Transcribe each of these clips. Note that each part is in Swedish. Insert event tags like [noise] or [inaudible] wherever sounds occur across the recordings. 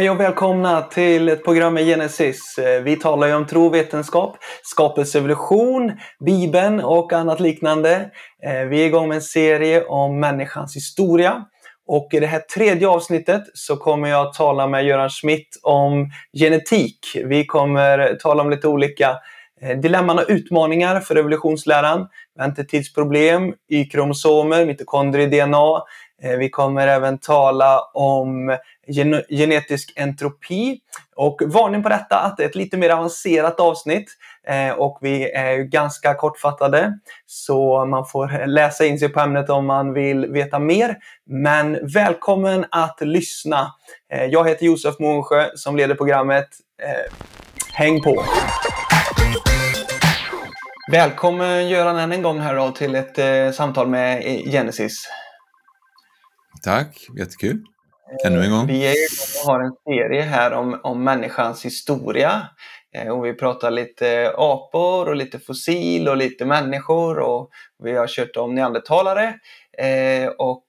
Hej och välkomna till ett program med Genesis. Eh, vi talar ju om tro och vetenskap, skapelsevolution, Bibeln och annat liknande. Eh, vi är igång med en serie om människans historia. Och i det här tredje avsnittet så kommer jag att tala med Göran Schmidt om genetik. Vi kommer tala om lite olika eh, dilemman och utmaningar för evolutionsläran, väntetidsproblem, Y-kromosomer, mitokondrie-DNA. Eh, vi kommer även tala om gen genetisk entropi och varning på detta att det är ett lite mer avancerat avsnitt eh, och vi är ganska kortfattade så man får läsa in sig på ämnet om man vill veta mer. Men välkommen att lyssna. Eh, jag heter Josef Månsjö som leder programmet. Eh, häng på! Välkommen Göran än en gång här då till ett eh, samtal med Genesis. Tack, jättekul. Ännu en gång. Eh, vi är, har en serie här om, om människans historia. Eh, och vi pratar lite apor och lite fossil och lite människor och vi har kört om neandertalare. Eh, och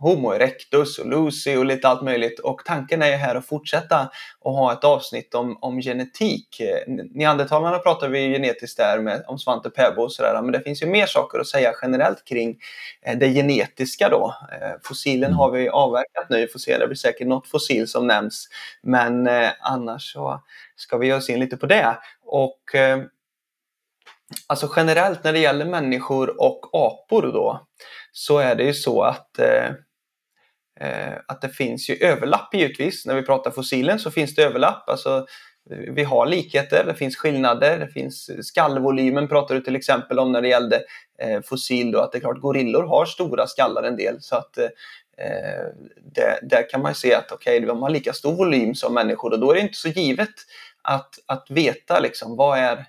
Homo erectus och Lucy och lite allt möjligt. Och tanken är ju här att fortsätta och ha ett avsnitt om, om genetik. Eh, neandertalarna pratar vi genetiskt där med, om Svante Pääbo och sådär. Men det finns ju mer saker att säga generellt kring eh, det genetiska då. Eh, fossilen har vi avverkat nu, vi får se, det blir säkert något fossil som nämns. Men annars så ska vi ge oss in lite på det. Och alltså generellt när det gäller människor och apor då så är det ju så att Eh, Eh, att det finns ju överlapp givetvis. När vi pratar fossilen så finns det överlapp. Alltså, vi har likheter, det finns skillnader, det finns skallvolymen pratar du till exempel om när det gällde eh, fossil då, att det är klart gorillor har stora skallar en del så att eh, det, där kan man se att okej, okay, de har lika stor volym som människor och då är det inte så givet att, att veta liksom vad är,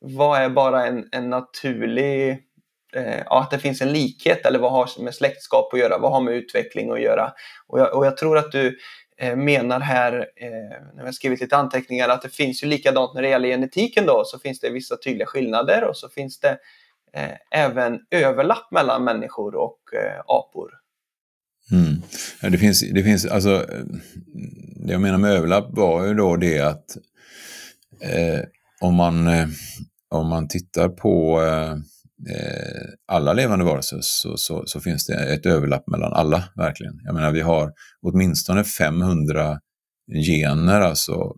vad är bara en, en naturlig Eh, ja, att det finns en likhet eller vad har med släktskap att göra, vad har med utveckling att göra. Och jag, och jag tror att du eh, menar här, eh, när jag skrivit lite anteckningar, att det finns ju likadant när det gäller genetiken då, så finns det vissa tydliga skillnader och så finns det även överlapp mellan människor och apor. Mm. Ja, det finns, det finns, alltså, det jag menar med överlapp var ju då det att eh, om, man, eh, om man tittar på Eh, Eh, alla levande varelser så, så, så, finns det ett överlapp mellan alla, verkligen. Jag menar, vi har åtminstone 500 gener, alltså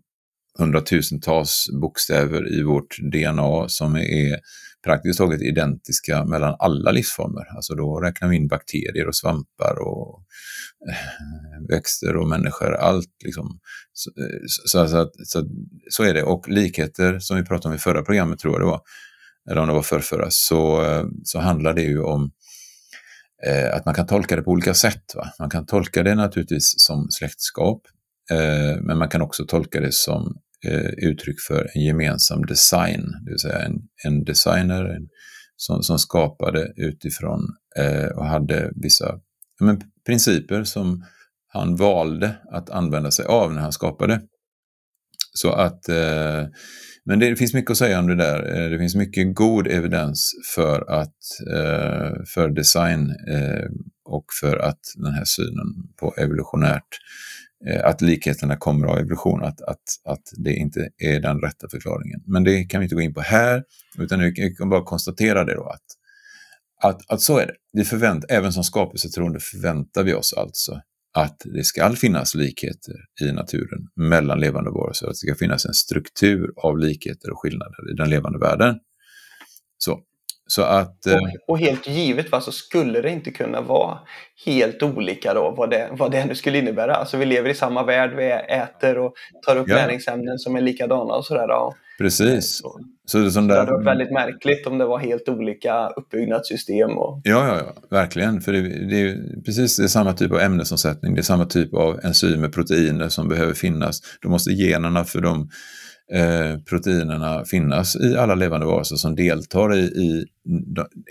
hundratusentals bokstäver i vårt DNA som är praktiskt taget identiska mellan alla livsformer. Alltså då räknar vi in bakterier och svampar och eh, växter och människor, allt liksom. Så, eh, så, så, så, så är det. Och likheter, som vi pratade om i förra programmet tror jag det var, eller om det var förrförra, så, så handlar det ju om eh, att man kan tolka det på olika sätt. Va? Man kan tolka det naturligtvis som släktskap, eh, men man kan också tolka det som eh, uttryck för en gemensam design, det vill säga en, en designer en, som, som skapade utifrån eh, och hade vissa men, principer som han valde att använda sig av när han skapade. Så att eh, men det finns mycket att säga om det där. Eh, det finns mycket god evidens för, att, eh, för design eh, och för att den här synen på evolutionärt, att likheterna kommer av evolution, att, att, att det inte är den rätta förklaringen. Men det kan vi inte gå in på här, utan vi kan bara konstatera det då att, att, att så är det. Vi förvänt, även som skapelsetroende förväntar vi oss alltså att det ska finnas likheter i naturen mellan levande varelser, att det ska finnas en struktur av likheter och skillnader i den levande världen. Så, så att, och, eh, och, helt givet va, så skulle det inte kunna vara helt olika då vad det, vad det nu skulle innebära. Alltså vi lever i samma värld, vi äter och tar upp ja. näringsämnen som är likadana och sådär. Precis. Så, så det, som det hade varit väldigt märkligt om det var helt olika uppbyggnadssystem. Och... Ja, ja, ja, verkligen. För det, det är precis det är samma typ av ämnesomsättning, det är samma typ av enzymer, proteiner som behöver finnas. Då måste generna för de eh, proteinerna finnas i alla levande varelser som deltar i, i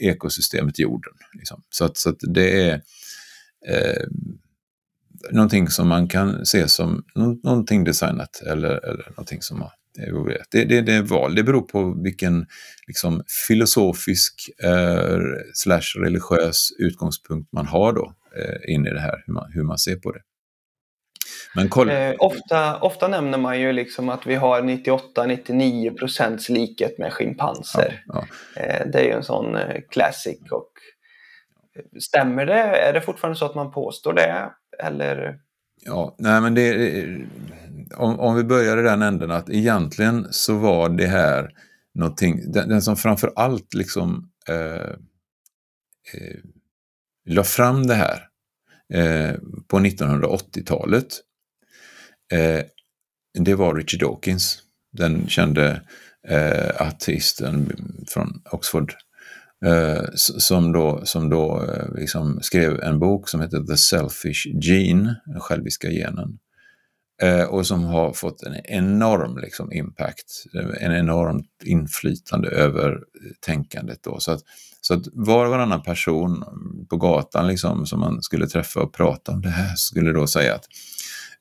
ekosystemet jorden. Liksom. Så, att, så att det är eh, någonting som man kan se som någonting designat eller, eller någonting som har det, det, det är val. Det beror på vilken liksom, filosofisk eh, slash religiös utgångspunkt man har då eh, in i det här, hur man, hur man ser på det. Men koll... eh, ofta, ofta nämner man ju liksom att vi har 98-99 procents likhet med schimpanser. Ja, ja. eh, det är ju en sån eh, classic. Och, eh, stämmer det? Är det fortfarande så att man påstår det? Eller? Ja, nej men det, om, om vi börjar i den änden att egentligen så var det här någonting, den, den som framför allt liksom eh, eh, la fram det här eh, på 1980-talet, eh, det var Richard Dawkins, den kände eh, ateisten från Oxford, eh, som då, som då eh, liksom skrev en bok som heter The Selfish Gene, den själviska genen. Eh, och som har fått en enorm liksom, impact, en enormt inflytande över tänkandet. Då. Så, att, så att var och varannan person på gatan liksom, som man skulle träffa och prata om det här skulle då säga att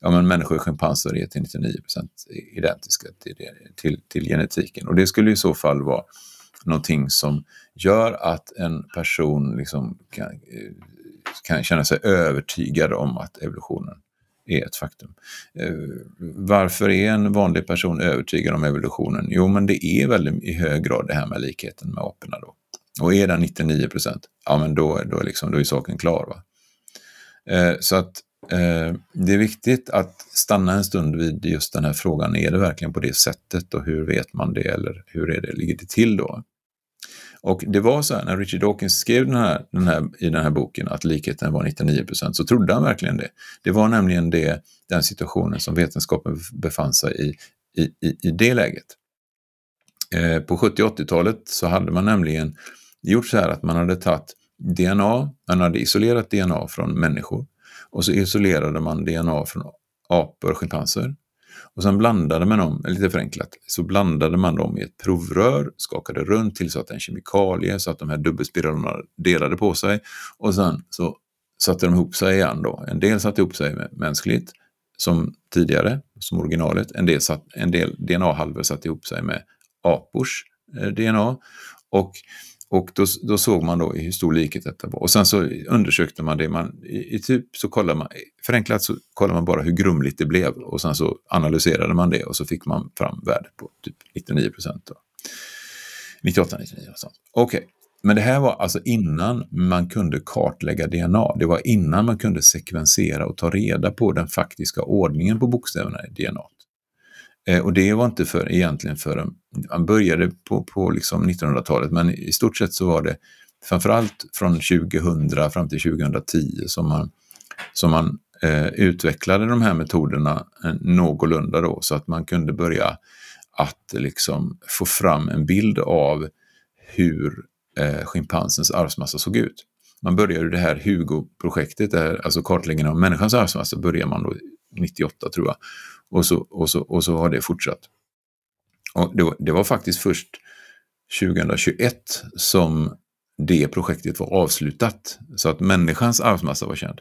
ja, men människor och schimpanser är till 99% identiska till, till, till genetiken. Och det skulle i så fall vara någonting som gör att en person liksom kan, eh, kan känna sig övertygad om att evolutionen är ett faktum. Eh, varför är en vanlig person övertygad om evolutionen? Jo, men det är väldigt i hög grad det här med likheten med aporna då. Och är den 99 procent, ja men då, då, liksom, då är saken klar. Va? Eh, så att eh, det är viktigt att stanna en stund vid just den här frågan, är det verkligen på det sättet och hur vet man det eller hur är det, ligger det till då? Och det var så här, när Richard Dawkins skrev den här, den här, i den här boken att likheten var 99% så trodde han verkligen det. Det var nämligen det, den situationen som vetenskapen befann sig i i, i, i det läget. Eh, på 70 80-talet så hade man nämligen gjort så här att man hade tagit DNA, man hade isolerat DNA från människor och så isolerade man DNA från apor, och schimpanser och sen blandade man dem, lite förenklat, så blandade man dem i ett provrör, skakade runt, tillsatte en kemikalie så att de här dubbelspiralerna delade på sig och sen så satte de ihop sig igen då. En del satte ihop sig mänskligt som tidigare, som originalet. En del, satt, en del DNA-halvor satte ihop sig med apors eh, DNA och och då, då, såg man då hur stor likhet detta var. Och sen så undersökte man det. Man, i, i typ så kollade man, förenklat så kollade man bara hur grumligt det blev och sen så analyserade man det och så fick man fram värdet på typ 99 procent. 98, 99 och sånt. Okej, okay. men det här var alltså innan man kunde kartlägga DNA. Det var innan man kunde sekvensera och ta reda på den faktiska ordningen på bokstäverna i DNA. Eh, och det var inte för, egentligen förrän man började på, på liksom 1900-talet, men i stort sett så var det framförallt från 2000 fram till 2010 som man, som man eh, utvecklade de här metoderna eh, någorlunda då, så att man kunde börja att liksom få fram en bild av hur eh, schimpansens arvsmassa såg ut. Man började det här Hugo-projektet, alltså kartläggningen av människans arvsmassa, började man då 98 tror jag. Och så, och så, och så har det fortsatt. Och det, var, det var faktiskt först 2021 som det projektet var avslutat. Så att människans arvsmassa var känd.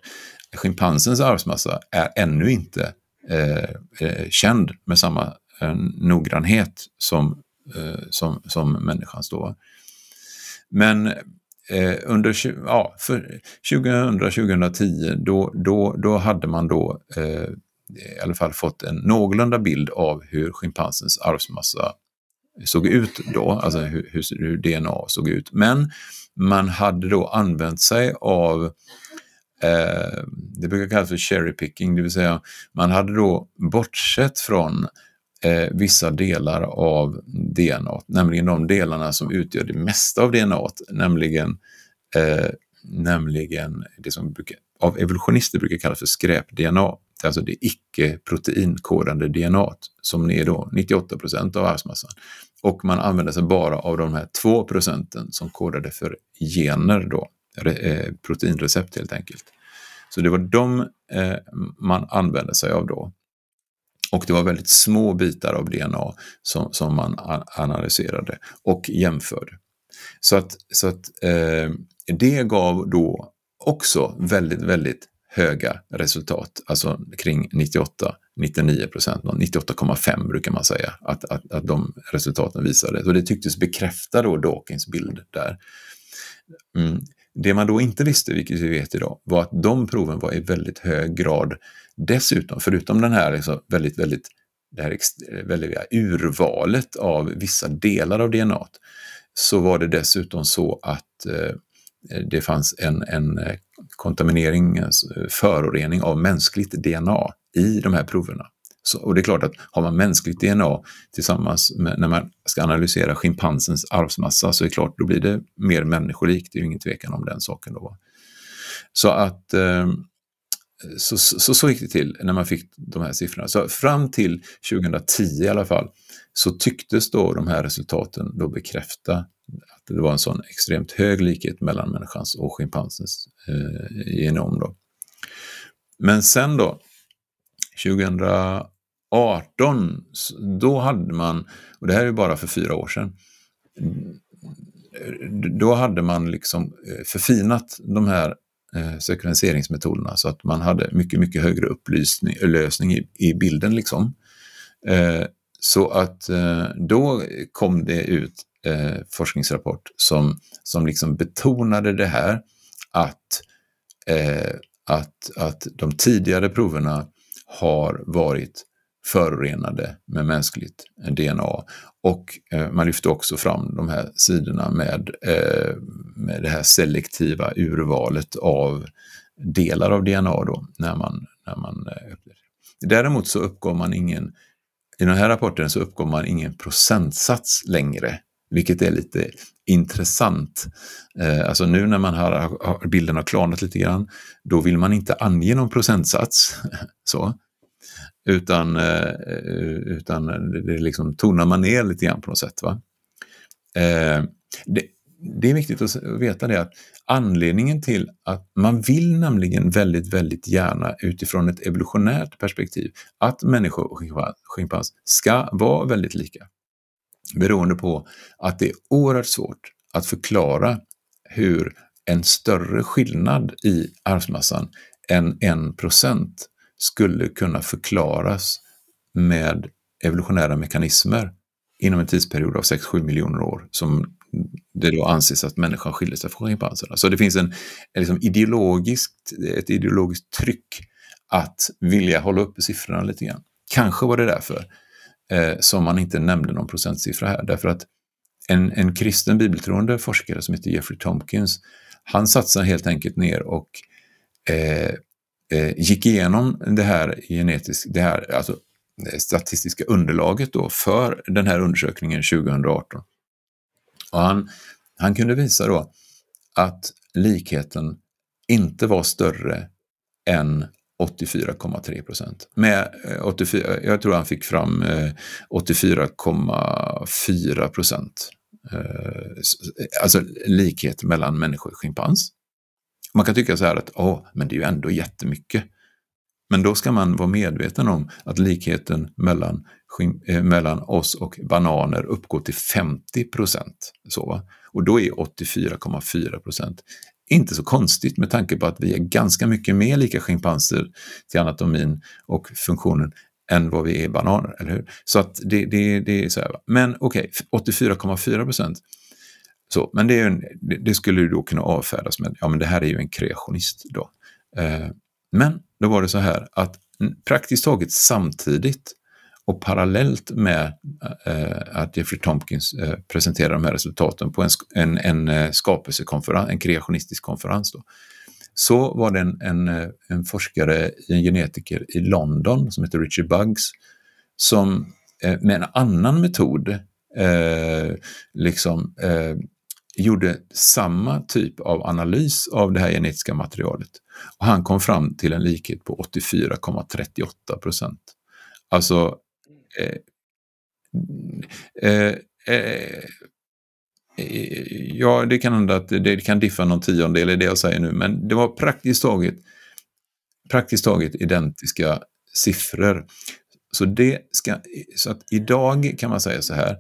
Schimpansens arvsmassa är ännu inte eh, eh, känd med samma eh, noggrannhet som, eh, som, som människans då. Men eh, under ja, 2000-2010 då, då, då hade man då eh, i alla fall fått en någorlunda bild av hur schimpansens arvsmassa såg ut då, alltså hur, hur, DNA såg ut. Men man hade då använt sig av eh, det brukar kallas för cherry picking, det vill säga man hade då bortsett från eh, vissa delar av DNA, nämligen de delarna som utgör det mesta av DNA, nämligen, eh, nämligen det som brukar, av evolutionister brukar kallas för skräp-DNA alltså det icke-proteinkodande DNA som är då 98 procent av arvsmassan. Och man använder sig bara av de här 2 procenten som kodade för gener då, eh, proteinrecept helt enkelt. Så det var de eh, man använde sig av då. Och det var väldigt små bitar av DNA som, som man analyserade och jämförde. Så att, så att eh, det gav då också väldigt, väldigt höga resultat, alltså kring 98-99 procent, 98,5 brukar man säga att, att, att de resultaten visade. Och det tycktes bekräfta då Dawkins bild där. Mm. Det man då inte visste, vilket vi vet idag, var att de proven var i väldigt hög grad dessutom, förutom den här liksom väldigt, väldigt, det här väldiga urvalet av vissa delar av DNA, så var det dessutom så att eh, det fanns en, en eh, kontaminering, eh, förorening av mänskligt DNA i de här proverna. Så, och det är klart att har man mänskligt DNA tillsammans med, när man ska analysera schimpansens arvsmassa så är det klart, då blir det mer människolikt. Det är ju ingen tvekan om den saken. Då. Så att eh, så, så, så gick det till när man fick de här siffrorna. Så fram till 2010 i alla fall så tycktes då de här resultaten då bekräfta det var en sån extremt hög likhet mellan människans och schimpansens eh, genom. Då. Men sen då, 2018, då hade man, och det här är bara för fyra år sedan, då hade man liksom eh, förfinat de här eh, sekvenseringsmetoderna så att man hade mycket, mycket högre upplösning i, i bilden. Liksom. Eh, så att då kom det ut eh, forskningsrapport som, som liksom betonade det här att, eh, att, att de tidigare proverna har varit förorenade med mänskligt DNA. Och eh, man lyfte också fram de här sidorna med, eh, med det här selektiva urvalet av delar av DNA då, när man, när man eh, öppnar. Däremot så uppgår man ingen, i den här rapporten så uppgår man ingen procentsats längre, vilket är lite intressant. Eh, alltså nu när man har, har, bilden har klarnat lite grann, då vill man inte ange någon procentsats. [laughs] så. Utan, eh, utan det liksom tonar man ner lite grann på något sätt. Va? Eh, det, det är viktigt att veta det att anledningen till att man vill nämligen väldigt, väldigt gärna utifrån ett evolutionärt perspektiv att människor och schimpans ska vara väldigt lika. Beroende på att det är oerhört svårt att förklara hur en större skillnad i arvsmassan än 1 procent skulle kunna förklaras med evolutionära mekanismer inom en tidsperiod av 6-7 miljoner år som det då anses att människan skiljer sig från schimpanserna. Så det finns en, en liksom ideologiskt, ett ideologiskt tryck att vilja hålla uppe siffrorna lite grann. Kanske var det därför eh, som man inte nämnde någon procentsiffra här, därför att en, en kristen bibeltroende forskare som heter Jeffrey Tompkins, han satsade helt enkelt ner och eh, eh, gick igenom det här, genetisk, det här alltså, eh, statistiska underlaget då för den här undersökningen 2018. Och han, han kunde visa då att likheten inte var större än 84,3 procent. Med eh, 84, eh, jag tror han fick fram eh, 84,4 procent. Alltså likhet mellan människa och schimpans. Man kan tycka så här att åh, men det är ju ändå jättemycket. Men då ska man vara medveten om att likheten mellan, mellan oss och bananer uppgår till 50 procent. Och då är 84,4 procent inte så konstigt med tanke på att vi är ganska mycket mer lika schimpanser till anatomin och funktionen än vad vi är bananer, eller hur? Så att det, det, det är så här. Men okej, okay, 84,4 procent så, men det, en, det, skulle ju då kunna avfärdas med, ja men det här är ju en kreationist då. Eh, men då var det så här att praktiskt taget samtidigt och parallellt med eh, att Jeffrey Tompkins eh, presenterade de här resultaten på en, en, en eh, skapelsekonferens, en kreationistisk konferens, då, så var det en, en, eh, en, forskare, en genetiker i London som heter Richard Buggs, som eh, med en annan metod eh, liksom eh, gjorde samma typ av analys av det här genetiska materialet. Och han kom fram till en likhet på 84,38 procent. Alltså, Eh, eh, eh, ja, det kan hända att det kan diffa någon tiondel i det jag säger nu, men det var praktiskt taget, praktiskt taget identiska siffror. Så, det ska, så att idag kan man säga så här,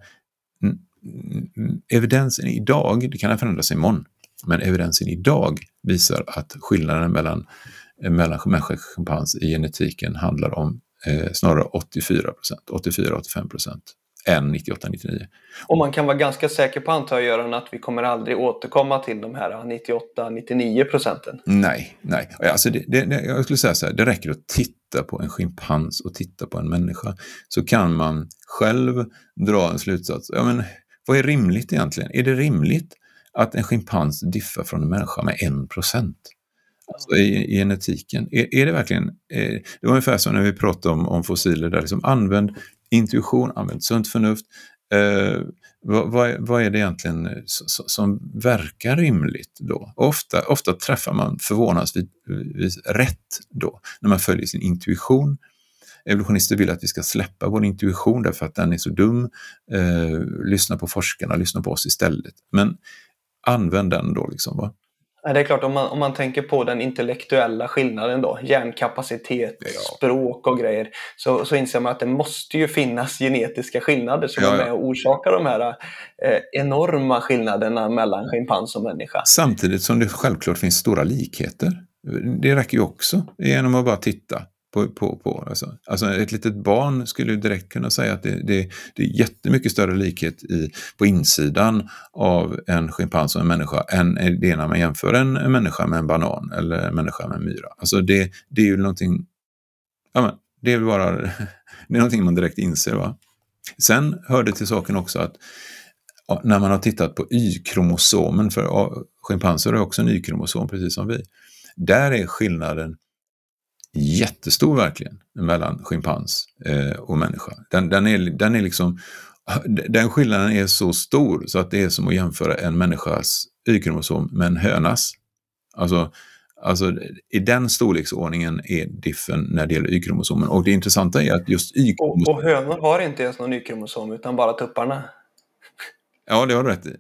evidensen idag, det kan förändras imorgon, men evidensen idag visar att skillnaden mellan, mellan människa och schimpans i genetiken handlar om eh, snarare 84 procent, 84-85 procent. än 98-99. Och man kan vara ganska säker på, antar jag, Göran, att vi kommer aldrig återkomma till de här 98-99 procenten? Nej, nej. Alltså det, det, jag skulle säga så här, det räcker att titta på en schimpans och titta på en människa. Så kan man själv dra en slutsats. Ja, men, vad är rimligt egentligen? Är det rimligt att en schimpans diffar från en människa med en procent? Alltså i, i genetiken. Är, är det verkligen... Eh, det var ungefär som när vi pratade om, om fossiler, där liksom använd intuition, använd sunt förnuft. Eh, vad, vad, vad, är det egentligen eh, som, som verkar rimligt då? Ofta, ofta träffar man förvånansvis rätt då, när man följer sin intuition. Evolutionister vill att vi ska släppa vår intuition därför att den är så dum. Eh, lyssna på forskarna, lyssna på oss istället. Men använd den då. Liksom, va? Det är klart, om man, om man tänker på den intellektuella skillnaden då, hjärnkapacitet, ja. språk och grejer, så, så inser man att det måste ju finnas genetiska skillnader som ja, är med och orsakar de här eh, enorma skillnaderna mellan schimpans och människa. Samtidigt som det självklart finns stora likheter. Det räcker ju också genom att bara titta på, på, på alltså. alltså ett litet barn skulle direkt kunna säga att det, det, det är jättemycket större likhet i, på insidan av en schimpans och en människa än det när man jämför en, en människa med en banan eller en människa med en myra. Alltså det, det är ju någonting, ja men, det är bara, [laughs] det är någonting man direkt inser. Va? Sen hör det till saken också att när man har tittat på Y-kromosomen, för schimpanser har också en Y-kromosom precis som vi, där är skillnaden jättestor verkligen mellan schimpans eh, och människa. Den, den, är, den är liksom, den skillnaden är så stor så att det är som att jämföra en människas Y-kromosom med en hönas. Alltså, alltså i den storleksordningen är diffen när det gäller Y-kromosomen. Och det intressanta är att just Y-kromosomen... Och, och hönor har inte ens någon Y-kromosom utan bara tupparna. Ja, det har du rätt i.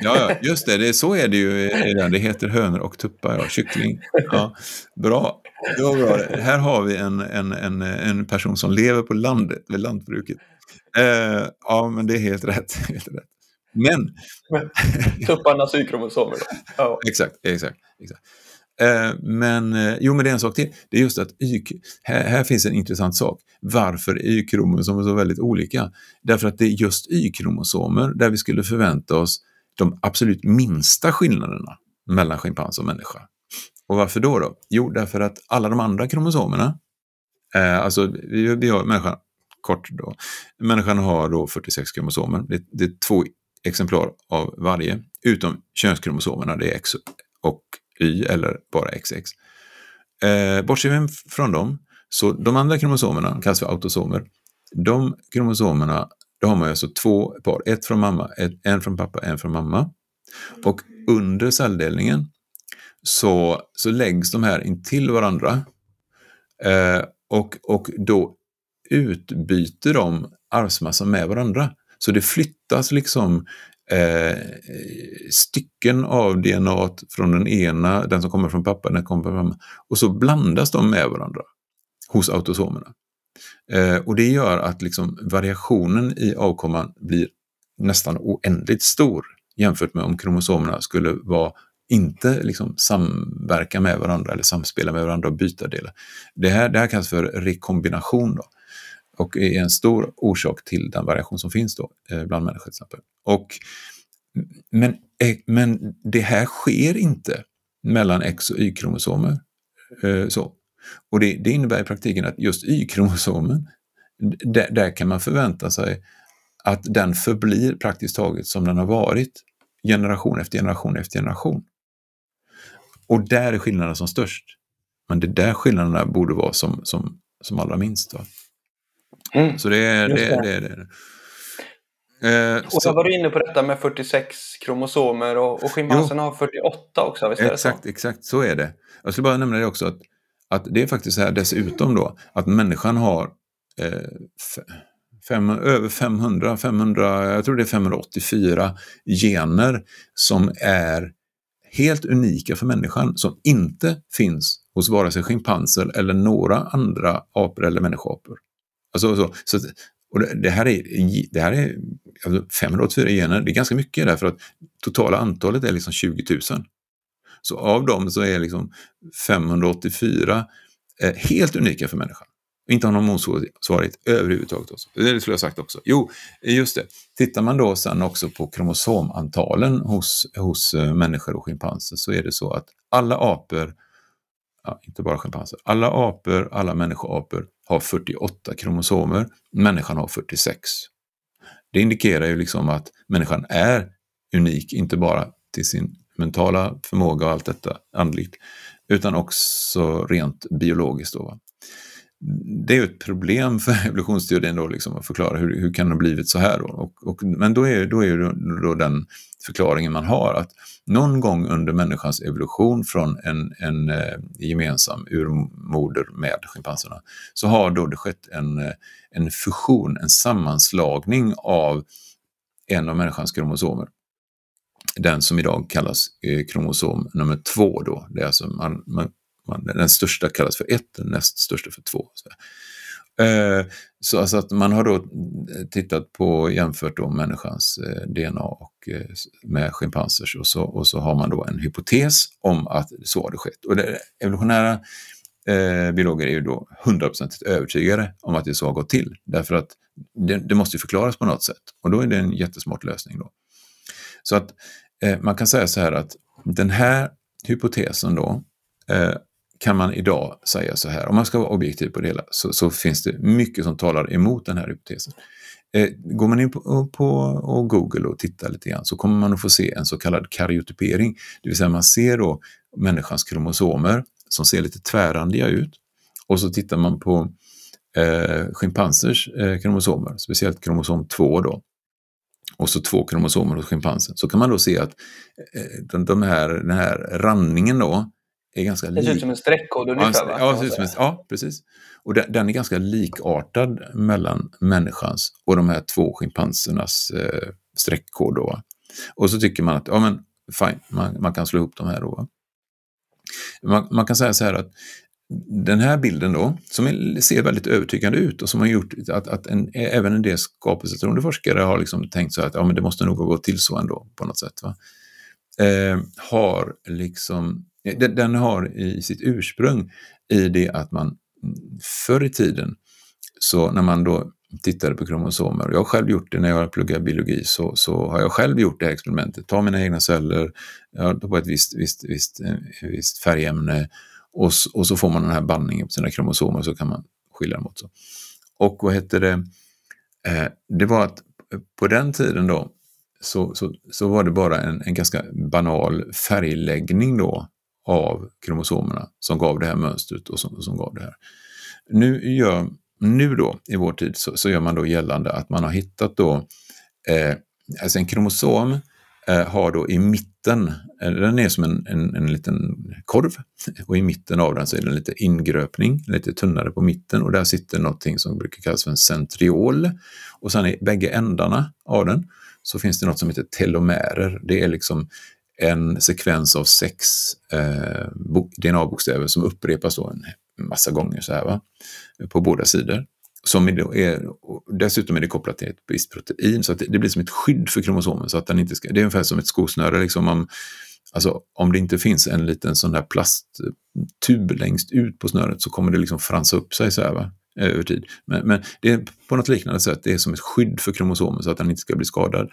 Ja, ja, just det, det, så är det ju. Det heter hönor och tuppar, ja, kyckling. Ja, bra. Det var bra. Här har vi en, en, en, en person som lever på landet, med lantbruket. Eh, ja, men det är helt rätt. [laughs] Helt rätt. Men... tupparnas Y-kromosomer? Ja. exakt, exakt. exakt. Eh, men eh, jo, men det är en sak till. Det är just att y, här, här finns en intressant sak. Varför är Y-kromosomer så väldigt olika? Därför att det är just Y-kromosomer där vi skulle förvänta oss de absolut minsta skillnaderna mellan schimpans och människa. Och varför då? då? Jo, därför att alla de andra kromosomerna, eh, alltså vi, vi har människan, kort då, människan har då 46 kromosomer, det, det är två exemplar av varje, utom könskromosomerna, det är X och Y eller bara XX. Eh, bortser vi från dem, så de andra kromosomerna kallas för autosomer. De kromosomerna, då har man alltså två par, ett från mamma, ett, en från pappa, en från mamma. Och under celldelningen så, så läggs de här intill varandra eh, och, och då utbyter de arvsmassan med varandra. Så det flyttas liksom eh, stycken av DNA från den ena, den som kommer från pappa, den kommer från mamma, och så blandas de med varandra hos autosomerna. Eh, och det gör att liksom variationen i avkomman blir nästan oändligt stor jämfört med om kromosomerna skulle vara inte liksom samverka med varandra eller samspela med varandra och byta delar. Det här, det här kallas för rekombination då, och är en stor orsak till den variation som finns då, eh, bland människor till exempel. Och, men, eh, men det här sker inte mellan X och Y-kromosomer. Eh, så. Och det, det, innebär i praktiken att just Y-kromosomen, där, där kan man förvänta sig att den förblir praktiskt taget som den har varit generation efter generation efter generation. Och där är skillnaderna som störst. Men det är där skillnaderna borde vara som, som, som allra minst. Mm. Så det är det. det, det, det. Eh, och så var du inne på detta med 46 kromosomer och, och schimpanserna har 48 också. Visst exakt, så? exakt så är det. Jag skulle bara nämna det också att, att det är faktiskt så här dessutom då att människan har eh, fem, över 500, 500, jag tror det är 584 gener som är helt unika för människan som inte finns hos vare sig schimpanser eller några andra apor eller människoapor. Alltså, så, så, och det, det, här är, det här är alltså 584 gener, det är ganska mycket därför att totala antalet är liksom 20 000. Så av dem så är liksom 584 eh, helt unika för människan. Inte har någon motsvarighet överhuvudtaget. Också. Det skulle jag sagt också. Jo, just det. Tittar man då sen också på kromosomantalen hos, hos eh, människor och schimpanser så är det så att alla apor, ja, inte bara schimpanser, alla apor, alla människoapor har 48 kromosomer, människan har 46. Det indikerar ju liksom att människan är unik, inte bara till sin mentala förmåga och allt detta andligt, utan också rent biologiskt. Då, det är ju ett problem för [laughs] evolutionsteorin då, liksom, att förklara hur, hur kan det ha blivit så här. Då? Och, och, men då är, då är då den förklaringen man har att någon gång under människans evolution från en, en eh, gemensam urmoder med schimpanserna så har då det skett en, eh, en fusion, en sammanslagning av en av människans kromosomer den som idag kallas eh, kromosom nummer två. Då. Det är alltså man, man, man, den största kallas för ett, den näst största för två. Så, eh, så alltså att man har då tittat på, jämfört då människans eh, DNA och, eh, med schimpansers och så, och så har man då en hypotes om att så har det skett. Och det evolutionära eh, biologer är ju då hundraprocentigt övertygade om att det så har gått till. Därför att det, det måste förklaras på något sätt och då är det en jättesmart lösning. Då. Så att eh, man kan säga så här att den här hypotesen då eh, kan man idag säga så här, om man ska vara objektiv på det hela, så, så finns det mycket som talar emot den här hypotesen. Eh, går man in på, på och Google och tittar lite grann så kommer man att få se en så kallad karyotypering, det vill säga man ser då människans kromosomer som ser lite tvärrandiga ut och så tittar man på eh, schimpansers eh, kromosomer, speciellt kromosom 2 då, och så två kromosomer hos schimpansen, så kan man då se att eh, de, de här, den här randningen då är ganska lik. Det ser ut som en streckkod ungefär va? Ja, som, ja, precis. Och den, den, är ganska likartad mellan människans och de här två schimpansernas eh, streckkod. Då. Och så tycker man att, ja men fine, man, man kan slå ihop de här då. Man, man, kan säga så här att den här bilden då, som ser väldigt övertygande ut och som har gjort att, att en, även en del skapelsetroende forskare har liksom tänkt så att ja, men det måste nog gått till så ändå på något sätt. Eh, har liksom, Eh, den, har i sitt ursprung i det att man förr i tiden, så när man då tittade på kromosomer, och jag har själv gjort det när jag pluggade biologi, så, så har jag själv gjort det här experimentet, ta mina egna celler, ja, på ett visst, visst, visst, eh, visst färgämne och, och så får man den här bandningen på sina kromosomer så kan man skilja dem åt. Så. Och vad hette det? Eh, det var att på den tiden då så, så, så var det bara en, en ganska banal färgläggning då av kromosomerna som gav det här mönstret och som, som gav det här. Nu, gör, nu då i vår tid så, så gör man då gällande att man har hittat då eh, alltså en kromosom eh, har då i mitten, eh, den är som en, en, en liten korv och i mitten av den så är det en liten ingröpning, lite tunnare på mitten och där sitter någonting som brukar kallas för en centriol. Och sen i bägge ändarna av den så finns det något som heter telomerer. Det är liksom en sekvens av sex eh, DNA-bokstäver som upprepas då en massa gånger så här, va? på båda sidor. Som är, dessutom är det kopplat till ett visst protein så att det, det, blir som ett skydd för kromosomen. Så att den inte ska, det är ungefär som ett skosnöre. Liksom om, alltså, om det inte finns en liten sån där plasttub längst ut på snöret så kommer det liksom fransa upp sig så här, va? Eh, över tid. Men, men, det är på något liknande sätt, det är som ett skydd för kromosomen så att den inte ska bli skadad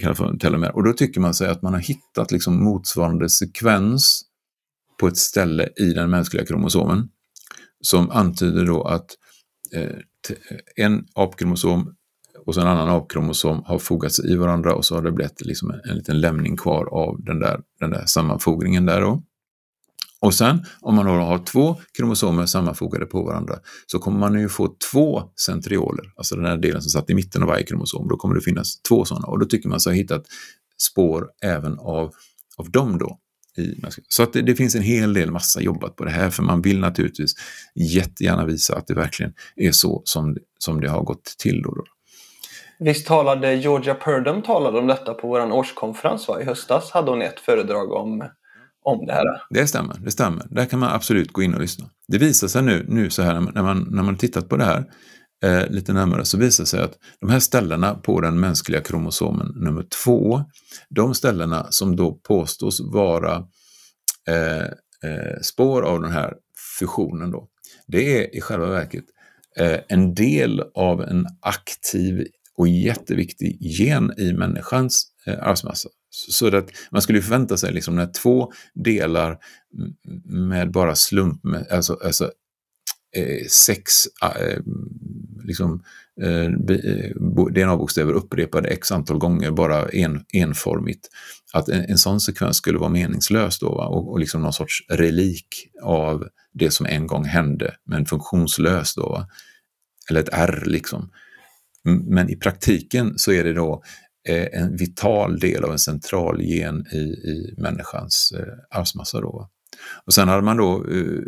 kallar för telomer. Och då tycker man sig att man har hittat liksom motsvarande sekvens på ett ställe i den mänskliga kromosomen som antyder då att Eh, en apkromosom och så en annan apkromosom har fogats i varandra och så har det blivit liksom en, en liten lämning kvar av den där, den där sammanfogningen där då. Och sen om man då har två kromosomer sammanfogade på varandra så kommer man ju få två centrioler, alltså den här delen som satt i mitten av varje kromosom. Då kommer det finnas två sådana och då tycker man sig ha hittat spår även av, av dem då i Så att det, det, finns en hel del massa jobbat på det här, för man vill naturligtvis jättegärna visa att det verkligen är så som, som det har gått till. Då, då. Visst talade Georgia Purdom talade om detta på vår årskonferens va? i höstas? Hade hon ett föredrag om, om det här? Det stämmer, det stämmer. Där kan man absolut gå in och lyssna. Det visar sig nu, nu så här när man, när man tittat på det här eh, lite närmare så visar det sig att de här ställena på den mänskliga kromosomen nummer två, de ställena som då påstås vara eh, eh, spår av den här fusionen då, det är i själva verket eh, en del av en aktiv och jätteviktig gen i människans eh, arvsmassa. Så att man skulle förvänta sig liksom när två delar med bara slump, alltså, alltså eh, sex eh, liksom, eh, eh DNA-bokstäver upprepade x antal gånger bara en, enformigt. Att en, en sån sekvens skulle vara meningslös då va? Och, och liksom någon sorts relik av det som en gång hände, men funktionslös då. Va? Eller ett R liksom. Men i praktiken så är det då en vital del av en central gen i, i människans eh, arvsmassa. Då. Och sen hade man då eh,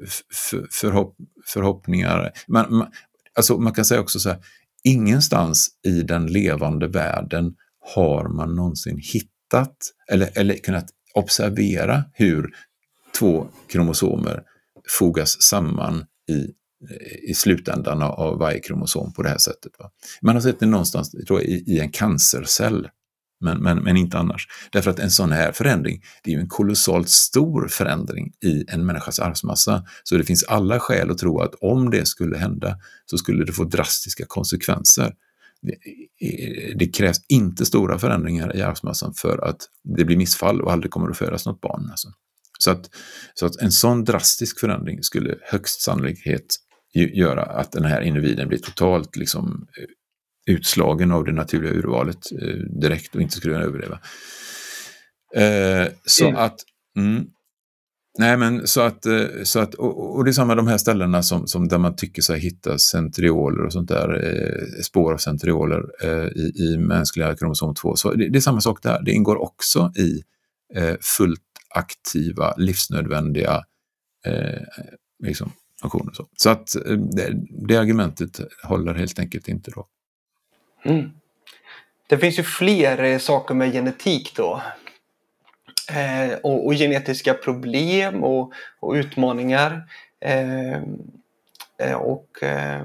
förhopp, förhoppningar. Man, man, alltså man kan säga också så här, ingenstans i den levande världen har man någonsin hittat eller, eller kunnat observera hur två kromosomer fogas samman i i slutändan av varje kromosom på det här sättet. Va? Man har sett det någonstans tror jag, i, i en cancercell, men, men, men inte annars. Därför att en sån här förändring, det är ju en kolossalt stor förändring i en människas arvsmassa. Så det finns alla skäl att tro att om det skulle hända så skulle det få drastiska konsekvenser. Det, det krävs inte stora förändringar i arvsmassan för att det blir missfall och aldrig kommer att födas något barn. Alltså. Så, att, så att en sån drastisk förändring skulle högst sannolikhet göra att den här individen blir totalt liksom, eh, utslagen av det naturliga urvalet eh, direkt och inte skulle kunna överleva. Eh, så mm. att mm, Nej, men så att, så att och, och det är samma de här ställena som, som där man tycker sig hitta centrioler och sånt där, eh, spår av centrioler eh, i, i mänskliga kromosom 2. Så det, det, är samma sak där, det ingår också i eh, fullt aktiva, livsnödvändiga liksom, funktioner. Så, så att eh, det, det, argumentet håller helt enkelt inte då. Mm. Det finns ju fler eh, saker med genetik då. Eh, och, och, genetiska problem och, och utmaningar. Eh, Eh, och eh,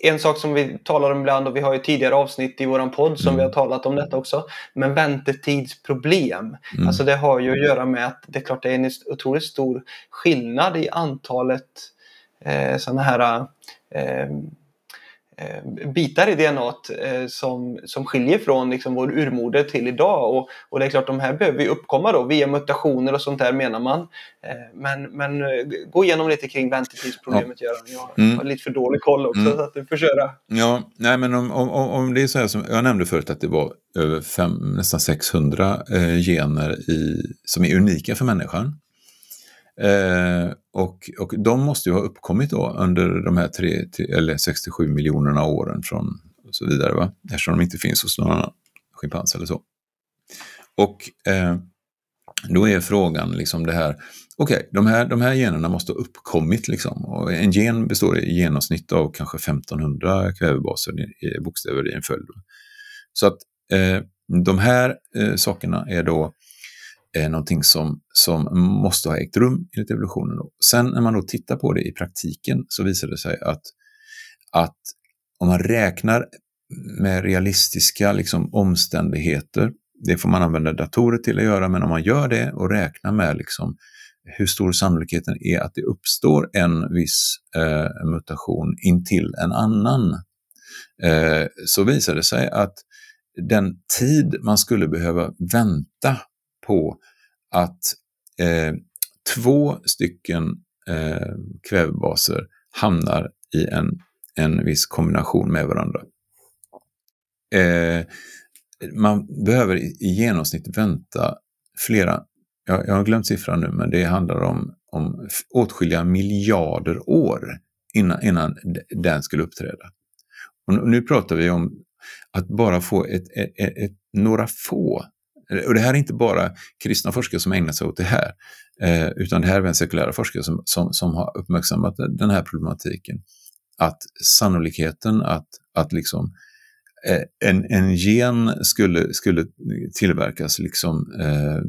en sak som vi talar om ibland och vi har ju tidigare avsnitt i våran podd som mm. vi har talat om detta också. Men väntetidsproblem. Mm. Alltså det har ju att göra med att det är klart det är en otroligt stor skillnad i antalet eh, sådana här eh, Eh, bitar i DNA eh, som, som skiljer från liksom vår urmoder till idag. Och, och det är klart, de här behöver ju uppkomma då via mutationer och sånt där menar man. Eh, men, men gå igenom lite kring väntetidsproblemet ja. Göran. Jag mm. har lite för dålig koll också mm. så att du får köra. Ja, nej men om, om, om det är så här som jag nämnde förut att det var över fem, nästan 600 eh, gener i, som är unika för människan. Eh, och, och de måste ju ha uppkommit då under de här tre, eller 67 miljonerna åren från och så vidare, va? eftersom de inte finns hos någon annan schimpans eller så. Och eh, då är frågan liksom det här, okej, okay, de, här, de här generna måste ha uppkommit liksom. Och en gen består i genomsnitt av kanske 1500 kvävebaser, i, bokstäver i en följd. Så att eh, de här eh, sakerna är då eh, någonting som, som måste ha ägt rum enligt evolutionen. Då. Sen när man då tittar på det i praktiken så visar det sig att, att om man räknar med realistiska liksom, omständigheter, det får man använda datorer till att göra, men om man gör det och räknar med liksom, hur stor sannolikheten är att det uppstår en viss eh, mutation intill en annan, eh, så visar det sig att den tid man skulle behöva vänta på att eh, två stycken eh, kvävebaser hamnar i en, en viss kombination med varandra. Eh, man behöver i, i genomsnitt vänta flera, jag, jag har glömt siffran nu, men det handlar om, om åtskilliga miljarder år innan, innan den skulle uppträda. Och nu pratar vi om att bara få ett, ett, ett, ett några få Eh, och det här är inte bara kristna forskare som ägnar sig åt det här, eh, utan det här är även sekulära forskare som, som, som har uppmärksammat den här problematiken. Att sannolikheten att, att liksom, eh, en, en gen skulle, skulle tillverkas liksom, eh,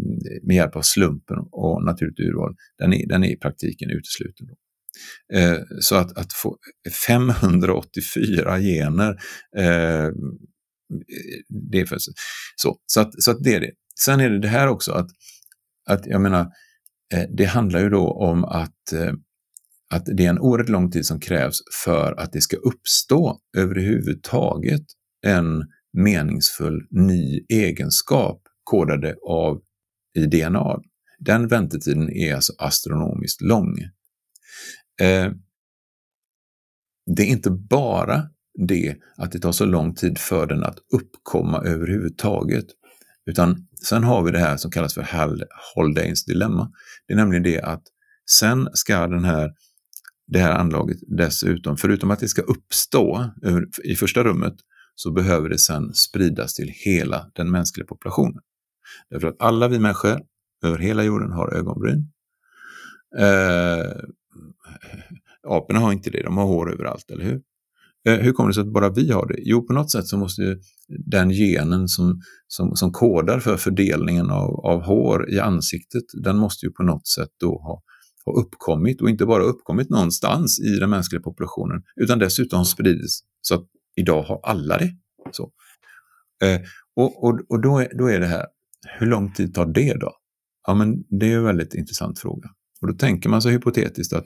med hjälp av slumpen och naturligt urval, den är, den är i praktiken utesluten. Eh, så att, att få 584 gener eh, det är för, så, så, att, så att det är det. Sen är det det här också att, att jag menar, eh, det handlar ju då om att, eh, att det är en oerhört lång tid som krävs för att det ska uppstå överhuvudtaget en meningsfull ny egenskap kodade av i DNA. Den väntetiden är alltså astronomiskt lång. Eh, det är inte bara det att det tar så lång tid för den att uppkomma överhuvudtaget, utan sen har vi det här som kallas för Haldanes dilemma. Det är nämligen det att sen ska den här, det här anlaget dessutom, förutom att det ska uppstå i första rummet, så behöver det sen spridas till hela den mänskliga populationen. Därför att alla vi människor över hela jorden har ögonbryn. Eh, aporna har inte det, de har hår överallt, eller hur? Eh, hur kommer det sig att bara vi har det? Jo, på något sätt så måste den genen som, som, som kodar för fördelningen av, av hår i ansiktet, den måste ju på något sätt då ha, ha uppkommit och inte bara uppkommit någonstans i den mänskliga populationen, utan dessutom spridits så att idag har alla det. Så. Eh, och och, och då, är, då är det här, hur lång tid tar det då? Ja, men det är en väldigt intressant fråga. Och då tänker man sig hypotetiskt att,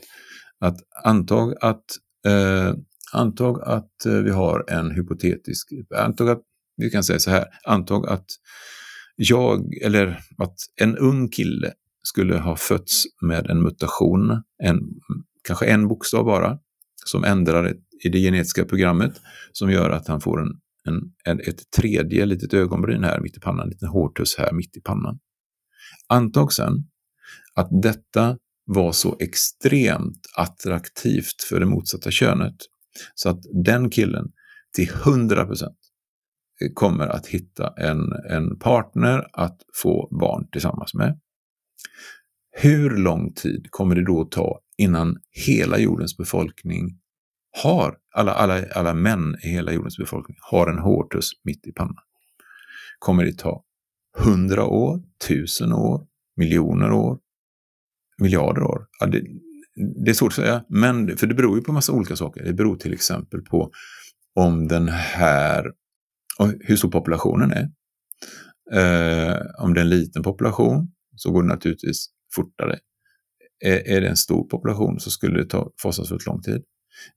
att antag att, eh, antag att eh, vi har en hypotetisk, antag att, vi kan säga så här, antag att jag, eller att en ung kille skulle ha fötts med en mutation, en, kanske en bokstav bara, som ändrar i det genetiska programmet som gör att han får en, en, en, ett tredje litet ögonbryn här mitt i pannan, en liten hårtuss här mitt i pannan. Antag sen att detta var så extremt attraktivt för det motsatta könet så att den killen till 100% kommer att hitta en, en partner att få barn tillsammans med. Hur lång tid kommer det då ta innan hela jordens befolkning har, alla, alla, alla män i hela jordens befolkning har en hårtuss mitt i pannan? Kommer det ta hundra år, tusen år, miljoner år, miljarder år? Ja, det, det är svårt att säga, men, för det beror ju på massa olika saker. Det beror till exempel på om den här, hur stor populationen är. Eh, om det är en liten population så går det naturligtvis fortare. Är, är det en stor population så skulle det ta fasansfullt lång tid.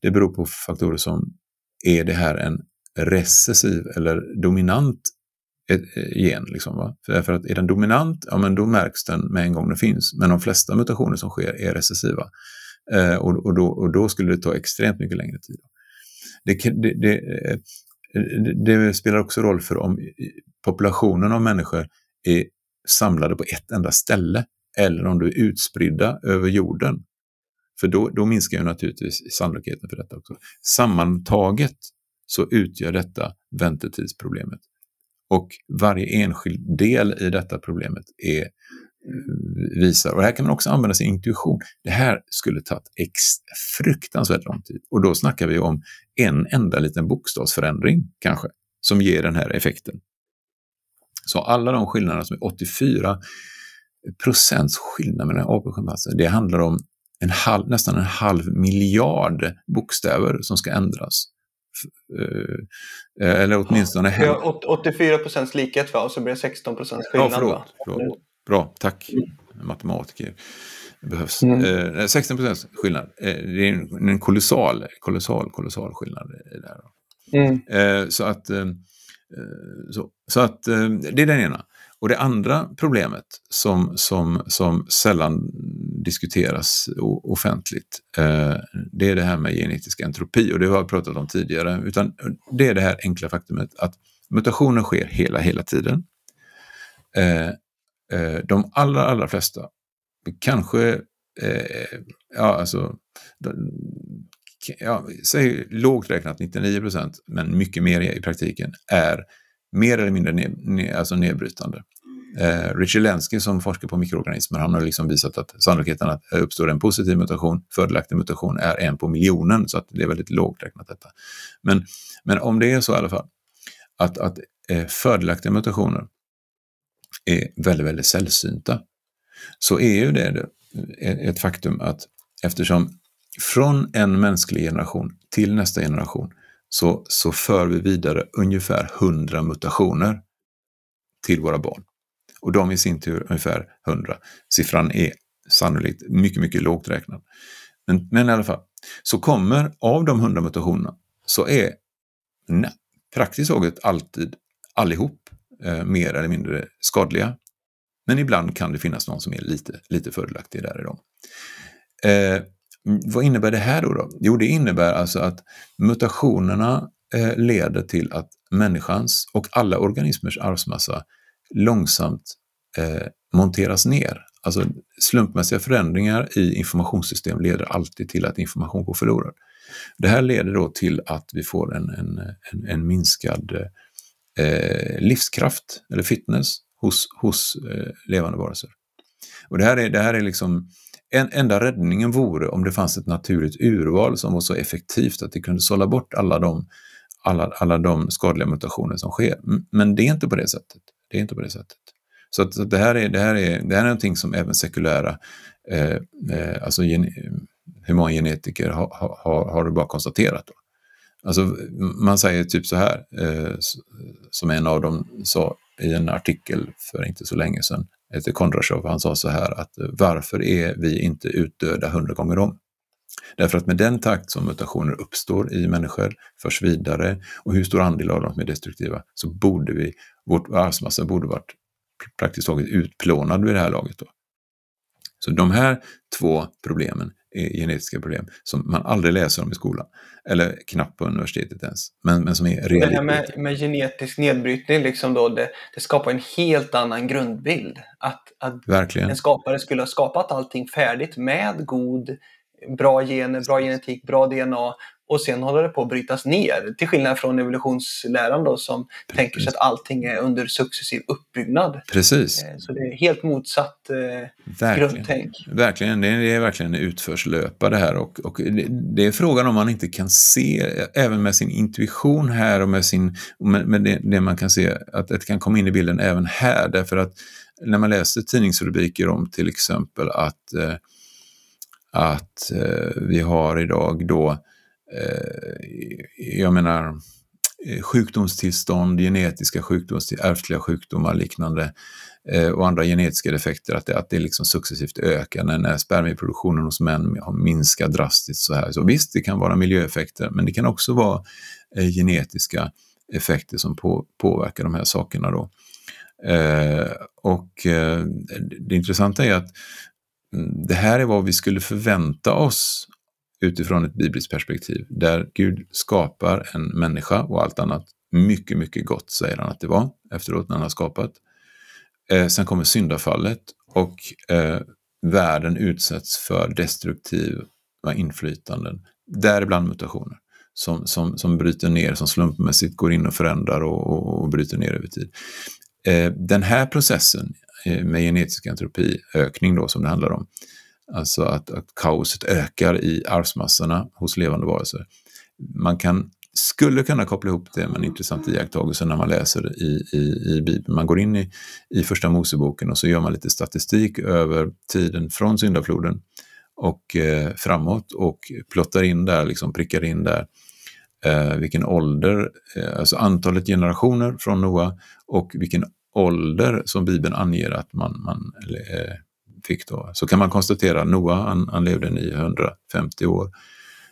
Det beror på faktorer som, är det här en recessiv eller dominant Eh, gen. Liksom, va? För, att är den dominant, ja men då märks den med en gång den finns. Men de flesta mutationer som sker är recessiva. Eh, och, och, då, och då skulle det ta extremt mycket längre tid. Det, det, eh, det, det, spelar också roll för om populationen av människor är samlade på ett enda ställe eller om du är utspridda över jorden. För då, då minskar ju naturligtvis sannolikheten för detta också. Sammantaget så utgör detta väntetidsproblemet. Och varje enskild del i detta problemet är, eh, visar, och här kan man också använda sin intuition. Det här skulle tagit ex, fruktansvärt lång tid. Och då snackar vi om en enda liten bokstavsförändring kanske, som ger den här effekten. Så alla de skillnaderna som är 84 procents skillnad mellan apor och schimpanser, det handlar om en halv, nästan en halv miljard bokstäver som ska ändras. Eh, eller åtminstone... Vi har 84 procents likhet va? och så blir det 16 procents skillnad. Ja, förlåt, förlåt. Bra, tack. Matematiker. Det behövs. Mm. Eh, 16 procents skillnad. Eh, det är en, en kolossal, kolossal, kolossal skillnad. Där. Mm. Eh, så att, eh, så, så att det är den ena. Och det andra problemet som, som, som sällan diskuteras offentligt, eh, det är det här med genetisk entropi och det har jag pratat om tidigare. Utan det är det här enkla faktumet att mutationer sker hela, hela tiden. Eh, eh, de allra, allra flesta, kanske, ja alltså, ja, säg lågt räknat 99 procent, men mycket mer i praktiken, är mer eller mindre ne, ne, alltså nedbrytande. Eh, Richard Lenski som forskar på mikroorganismer, han har liksom visat att sannolikheten att det uppstår en positiv mutation, fördelaktig mutation, är en på miljonen, så att det är väldigt lågt räknat detta. Men, men om det är så i alla fall, att, att eh, fördelaktiga mutationer är väldigt, väldigt sällsynta, så är ju det ett faktum att eftersom från en mänsklig generation till nästa generation så, så för vi vidare ungefär 100 mutationer till våra barn. Och de i sin tur ungefär 100. Siffran är sannolikt mycket, mycket lågt räknad. Men, men i alla fall, så kommer av de 100 mutationerna så är nej, praktiskt taget alltid allihop eh, mer eller mindre skadliga. Men ibland kan det finnas någon som är lite, lite fördelaktig där i dem. Eh, Mm, vad innebär det här då, då? Jo, det innebär alltså att mutationerna eh, leder till att människans och alla organismers arvsmassa långsamt eh, monteras ner. Alltså slumpmässiga förändringar i informationssystem leder alltid till att information går förlorad. Det här leder då till att vi får en, en, en, en minskad eh, livskraft eller fitness hos, hos eh, levande varelser. Och det här är, det här är liksom, en enda räddningen vore om det fanns ett naturligt urval som var så effektivt att det kunde sålla bort alla de, alla, alla de skadliga mutationer som sker. Men det är inte på det sättet. Det är inte på det sättet. Så, att, så det, här är, det, här är, det här är någonting som även sekulära, eh, eh, alltså gen, humangenetiker har, har, har bara konstaterat. Då. Alltså, man säger typ så här, eh, som en av dem sa i en artikel för inte så länge sedan, heter Kondrashov, han sa så här att eh, varför är vi inte utdöda hundra gånger om? Därför att med den takt som mutationer uppstår i människor, förs vidare och hur stor andel av dem som är destruktiva, så borde vi, vårt arvsmassa borde varit praktiskt taget utplånad vid det här laget. Då. Så de här två problemen genetiska problem som man aldrig läser om i skolan. Eller knappt på universitetet ens. Men, men som är realitet. Det här med, med genetisk nedbrytning, liksom då, det, det, skapar en helt annan grundbild. Att, att Verkligen. en skapare skulle ha skapat allting färdigt med god, bra gener, bra genetik, bra DNA och sen håller det på att brytas ner. Till skillnad från evolutionsläran då som Precis. tänker sig att allting är under successiv uppbyggnad. Precis. Eh, så det är helt motsatt eh, verkligen. grundtänk. Verkligen, det är verkligen en utförslöpa det här och, och det, det, är frågan om man inte kan se, även med sin intuition här och med, sin, med, med det, det, man kan se, att det kan komma in i bilden även här därför att när man läser tidningsrubriker om till exempel att, eh, att eh, vi har idag då Eh, jag menar eh, sjukdomstillstånd, genetiska sjukdomstillstånd, ärftliga sjukdomar liknande eh, och andra genetiska defekter, att det, att det liksom successivt ökar när, när spermieproduktionen hos män har minskat drastiskt. Så här. Så visst, det kan vara miljöeffekter, men det kan också vara eh, genetiska effekter som på, påverkar de här sakerna. Då. Eh, och eh, det intressanta är att Mm, det här är vad vi skulle förvänta oss utifrån ett bibliskt perspektiv, där Gud skapar en människa och allt annat mycket, mycket gott, säger han att det var efteråt när han har skapat. Eh, sen kommer syndafallet och eh, världen utsätts för destruktiva inflytanden, däribland mutationer, som, som, som bryter ner, som slumpmässigt går in och förändrar och, och, och bryter ner över tid. Eh, den här processen Eh, med genetisk entropiökning då, som det handlar om, Alltså att, att kaoset ökar i arvsmassorna hos levande varelser. Man kan, skulle kunna koppla ihop det med en intressant iakttagelse när man läser i, i, i Bibeln. Man går in i, i första Moseboken och så gör man lite statistik över tiden från syndafloden och eh, framåt och plottar in där, liksom prickar in där eh, vilken ålder, eh, alltså antalet generationer från Noa och vilken ålder som Bibeln anger att man, man eh, fick då. Så kan man konstatera, att Noa han, han levde 950 år.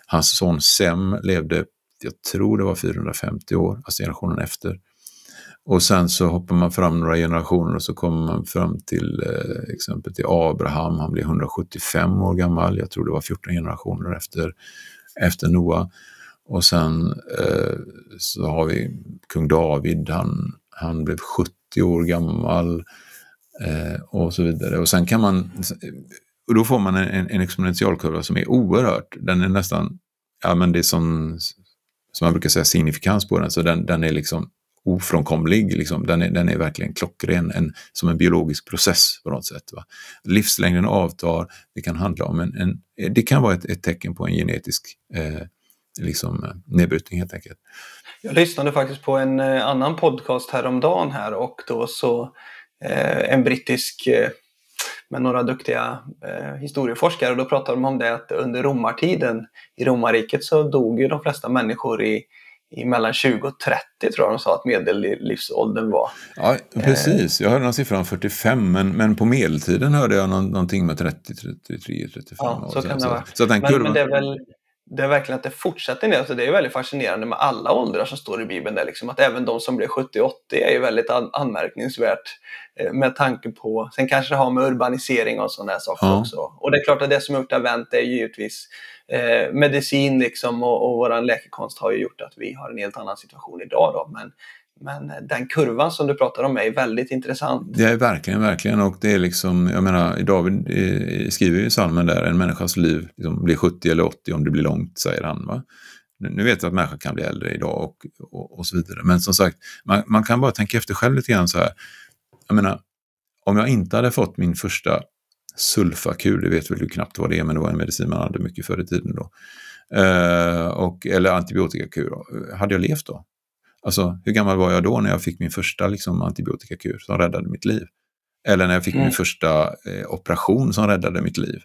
Hans son Sem levde, jag tror det var 450 år, alltså generationen efter. Och sen så hoppar man fram några generationer och så kommer man fram till eh, exempel till Abraham, han blev 175 år gammal, jag tror det var 14 generationer efter, efter Noa. Och sen eh, så har vi kung David, han, han blev 70 år gammal eh, och så vidare. Och sen kan man, och då får man en, en exponentialkurva som är oerhört, den är nästan, ja men det är som, som man brukar säga signifikans på den, så den, den är liksom ofrånkomlig, liksom. den, är, den är verkligen klockren, en, som en biologisk process på något sätt. Va? Livslängden avtar, det kan handla om en, en det kan vara ett, ett tecken på en genetisk eh, liksom, nedbrytning helt enkelt. Jag lyssnade faktiskt på en eh, annan podcast häromdagen här och då så Eh, en brittisk eh, med några duktiga eh, historieforskare och då pratade de om det att under romartiden i romarriket så dog ju de flesta människor i, i mellan 20 och 30 tror jag de sa att medellivsåldern var. Ja, precis. Jag hörde någon siffra om 45 men, men på medeltiden hörde jag någon, någonting med 30, 33, 35 ja, år. Så kan det vara. Så, så men, kurvan... men det är väl det är verkligen att det fortsätter ner. Alltså det är väldigt fascinerande med alla åldrar som står i Bibeln. Där liksom, att även de som blir 70-80 är ju väldigt an anmärkningsvärt eh, med tanke på, sen kanske det har med urbanisering och sådana saker ja. också. Och det är klart att det som har gjort vänt är givetvis eh, medicin liksom och, och vår läkekonst har ju gjort att vi har en helt annan situation idag. Då. Men, men den kurvan som du pratar om är väldigt intressant. Det är verkligen, verkligen. Och det är liksom, jag menar, David eh, skriver ju i salmen där, en människas liv liksom blir 70 eller 80 om det blir långt, säger han. Va? Nu vet jag att människan kan bli äldre idag och, och, och så vidare. Men som sagt, man, man, kan bara tänka efter själv lite grann så här. Jag menar, om jag inte hade fått min första sulfakur, det vet väl du knappt vad det är, men det var en medicin man hade mycket förr i tiden då. Eh, och, eller antibiotikakur, hade jag levt då? Alltså, hur gammal var jag då när jag fick min första liksom, antibiotikakur som räddade mitt liv? Eller när jag fick mm. min första eh, operation som räddade mitt liv.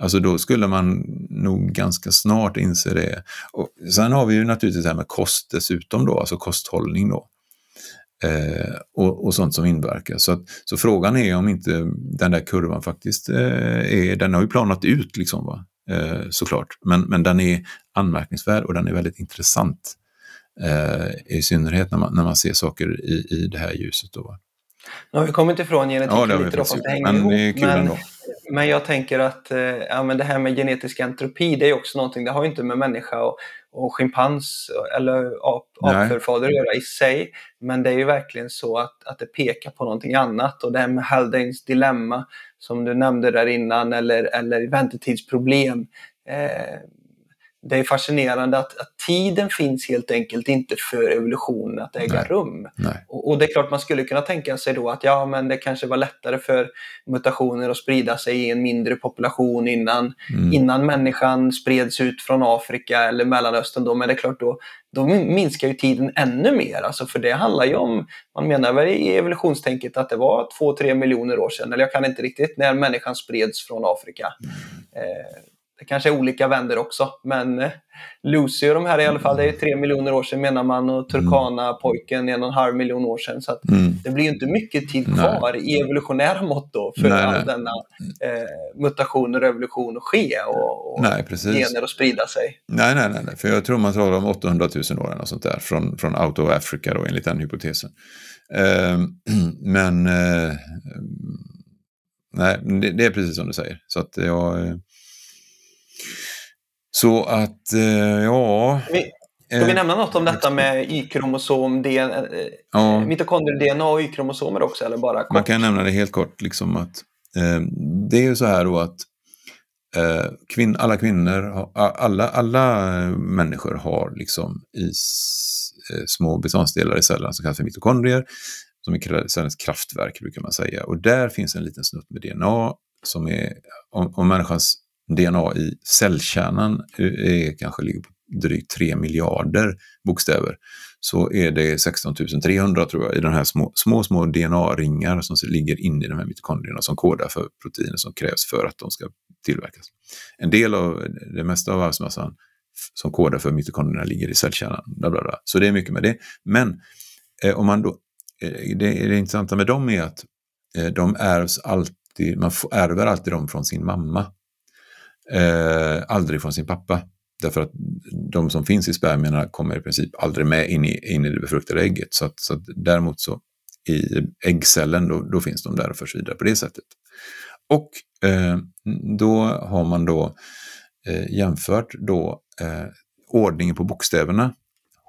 Alltså då skulle man nog ganska snart inse det. Och sen har vi ju naturligtvis det här med kost dessutom då, alltså kosthållning då. Eh, och, och, sånt som inverkar. Så, att, så frågan är om inte den där kurvan faktiskt eh, är, den har ju planat ut liksom va, eh, såklart. Men, men den är anmärkningsvärd och den är väldigt intressant. Eh, I synnerhet när man, när man ser saker i, i det här ljuset. Då. Nu har vi kommit ifrån genetiken ja, lite då, fast det hänger men, ihop. Men, men jag tänker att eh, ja, men det här med genetisk entropi, det är också någonting, det har ju inte med människa och, och schimpans eller ap, apförfader att göra i sig. Men det är ju verkligen så att, att det pekar på någonting annat. Och det här med Haldanes dilemma som du nämnde där innan, eller, eller väntetidsproblem. Eh, det är fascinerande att, att, tiden finns helt enkelt inte för evolutionen att äga Nej. rum. Nej. Och, och, det är klart man skulle kunna tänka sig då att ja, men det kanske var lättare för mutationer att sprida sig i en mindre population innan, mm. innan människan spreds ut från Afrika eller Mellanöstern. Då. Men det är klart, då, då minskar ju tiden ännu mer. Alltså för det handlar ju om, man menar väl i evolutionstänket att det var 2-3 miljoner år sedan, eller jag kan inte riktigt, när människan spreds från Afrika. Mm. Eh, det kanske är olika vänder också, men eh, Lucy och de här i alla fall, det är tre miljoner år sedan menar man och Turkana-pojken en och en halv miljon år sedan. Så mm. det blir inte mycket tid kvar nej. i evolutionära mått då för nej, all nej. denna eh, mutation och revolution att ske och, och nej, gener att sprida sig. Nej, nej, nej, för jag tror man talar om 800 000 år och sånt där från, från Out of Africa då enligt den hypotesen. Eh, [clears throat] men eh, nej, det, det, är precis som du säger. Så att jag så att, eh, ja... Ska vi eh, nämna något om detta med Y-kromosom, DNA, ja. mitokondrie-DNA och Y-kromosomer också? Eller bara kort? Man kan nämna det helt kort. Liksom att, eh, det är ju så här då att eh, kvin alla kvinnor, alla, alla människor har liksom i eh, små beståndsdelar i cellerna som kallas för mitokondrier, som är cellens kraftverk brukar man säga. Och där finns en liten snutt med DNA som är, om, om människans DNA i cellkärnan är, kanske ligger på drygt 3 miljarder bokstäver så är det 16 300 tror jag i de här små, små, små DNA-ringar som ligger inne i de här mitokondrierna som kodar för proteiner som krävs för att de ska tillverkas. En del av, det mesta av arvsmassan som kodar för mitokondrierna ligger i cellkärnan. Bla bla bla. Så det är mycket med det. Men eh, om man då, eh, det, det intressanta med dem är att eh, de ärvs alltid, man ärver alltid dem från sin mamma eh, aldrig från sin pappa. Därför att de som finns i spermierna kommer i princip aldrig med in i, in i det befruktade ägget. Så, att, så att däremot så i äggcellen då, då, finns de där och förs vidare på det sättet. Och eh, då har man då eh, jämfört då eh, ordningen på bokstäverna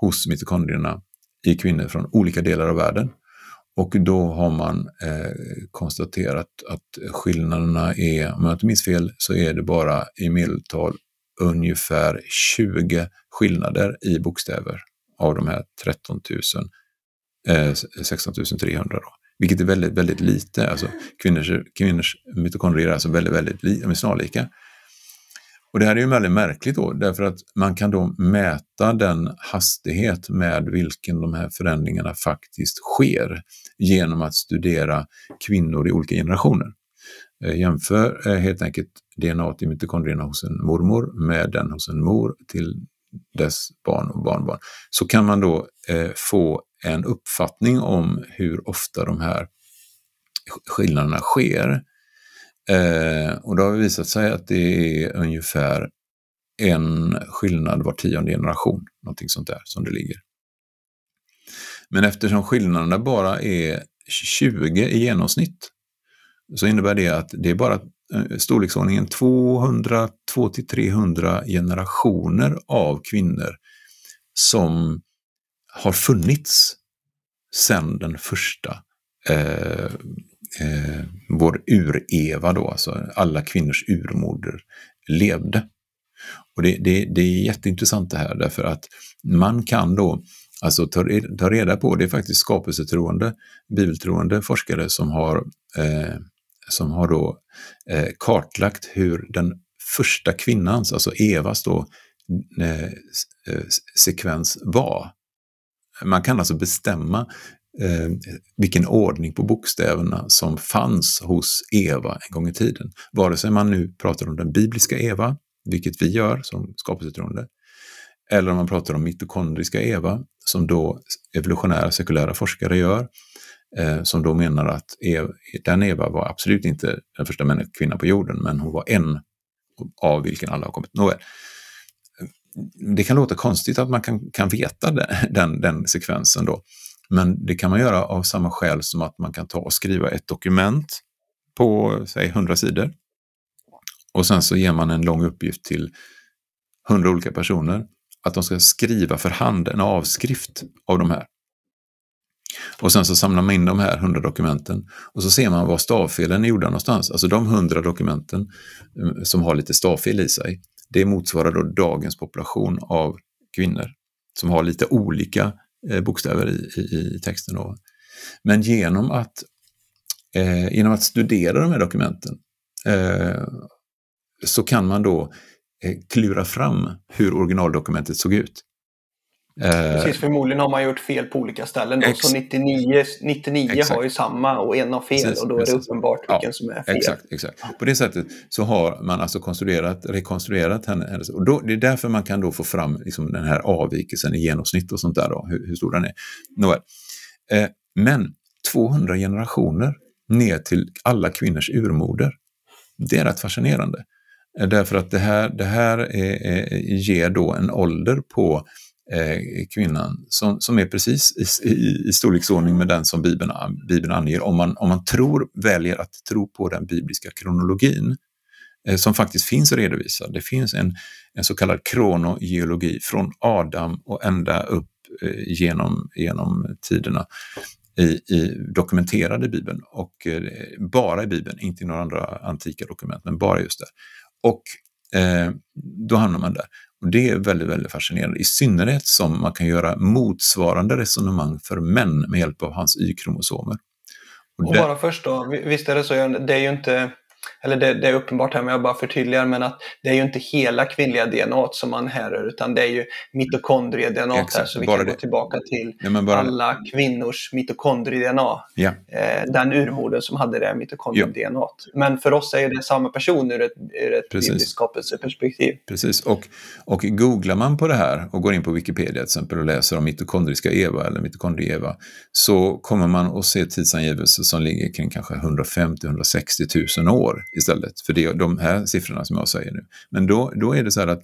hos mitokondrierna i kvinnor från olika delar av världen. Och då har man eh, konstaterat att skillnaderna är, om jag inte minns fel, så är det bara i medeltal ungefär 20 skillnader i bokstäver av de här 13 000, eh, 16 300. Då. Vilket är väldigt, väldigt lite. Alltså, kvinnors, kvinnors mitokondrier är alltså väldigt, väldigt de är snarlika. Och det här är ju väldigt märkligt då, därför att man kan då mäta den hastighet med vilken de här förändringarna faktiskt sker genom att studera kvinnor i olika generationer. Eh, jämför eh, helt enkelt DNA i mitokondrierna hos en mormor med den hos en mor till dess barn och barnbarn, så kan man då eh, få en uppfattning om hur ofta de här skillnaderna sker. Eh, och det har visat sig att det är ungefär en skillnad var tionde generation, någonting sånt där som det ligger. Men eftersom skillnaderna bara är 20 i genomsnitt så innebär det att det är bara eh, storleksordningen 200-300 generationer av kvinnor som har funnits sedan den första eh, eh, vår ur-Eva då, alltså alla kvinnors urmoder, levde. Och det, det, det är jätteintressant det här därför att man kan då alltså ta, ta reda på, det är faktiskt skapelsetroende, bibeltroende forskare som har, eh, som har då eh, kartlagt hur den första kvinnans, alltså Evas då, eh, eh sekvens var. Man kan alltså bestämma eh, vilken ordning på bokstäverna som fanns hos Eva en gång i tiden. Vare sig man nu pratar om den bibliska Eva, vilket vi gör som skapelsetroende, eller om man pratar om mitokondriska Eva, som då evolutionära sekulära forskare gör, eh, som då menar att Eva, den Eva var absolut inte den första kvinnan på jorden, men hon var en av vilken alla har kommit. Nåväl. Det kan låta konstigt att man kan, kan veta den, den, den sekvensen då, men det kan man göra av samma skäl som att man kan ta och skriva ett dokument på, säg 100 sidor. Och sen så ger man en lång uppgift till 100 olika personer att de ska skriva för hand en avskrift av de här. Och sen så samlar man in de här 100 dokumenten och så ser man var stavfelen är gjorda någonstans. Alltså de 100 dokumenten mm, som har lite stavfel i sig, det motsvarar då dagens population av kvinnor som har lite olika eh, Eh, bokstäver i, i, i texten. Då. Men genom att, eh, genom att studera de här dokumenten eh, så kan man då Eh, klura fram hur originaldokumentet såg ut. Eh, precis, förmodligen har man gjort fel på olika ställen. Då, så 99, 99 har ju samma och en har fel precis, och då är det uppenbart vilken ja, som är fel. Exakt, exakt. På det sättet så har man alltså konstruerat, rekonstruerat henne. Och då, det är därför man kan då få fram liksom den här avvikelsen i genomsnitt och sånt där, då, hur, hur stor den är. Nåväl. Eh, men 200 generationer ner till alla kvinnors urmoder, det är rätt fascinerande. Därför att det här, det här är, är, ger då en ålder på eh, kvinnan som, som är precis i, i, i storleksordning med den som Bibeln, Bibeln anger. Om man, om man tror, väljer att tro på den bibliska kronologin eh, som faktiskt finns redovisad. Det finns en, en så kallad kronogeologi från Adam och ända upp eh, genom, genom tiderna i, i dokumenterade Bibeln och eh, bara i Bibeln, inte i några andra antika dokument, men bara just där. Och eh, då hamnar man där. Och Det är väldigt, väldigt fascinerande, i synnerhet som man kan göra motsvarande resonemang för män med hjälp av hans Y-kromosomer. Och, och bara först då, visst är det så, det är ju inte eller det, det, är uppenbart här men jag bara förtydligar, men att det är ju inte hela kvinnliga DNA som man härrör utan det är ju mitokondrie-DNA här så vi kan det. gå tillbaka till ja, bara... alla kvinnors mitokondrie-DNA. Ja. Eh, den urmodern som hade det mitokondrie-DNA. Ja. Men för oss är det samma person ur ett, ur ett bibliskt skapelseperspektiv. Precis, och, och googlar man på det här och går in på Wikipedia till exempel och läser om mitokondriska Eva eller mitokondrie-Eva så kommer man att se tidsangivelser som ligger kring kanske 150-160 000 år år istället för det, de här siffrorna som jag säger nu. Men då, då är det så här att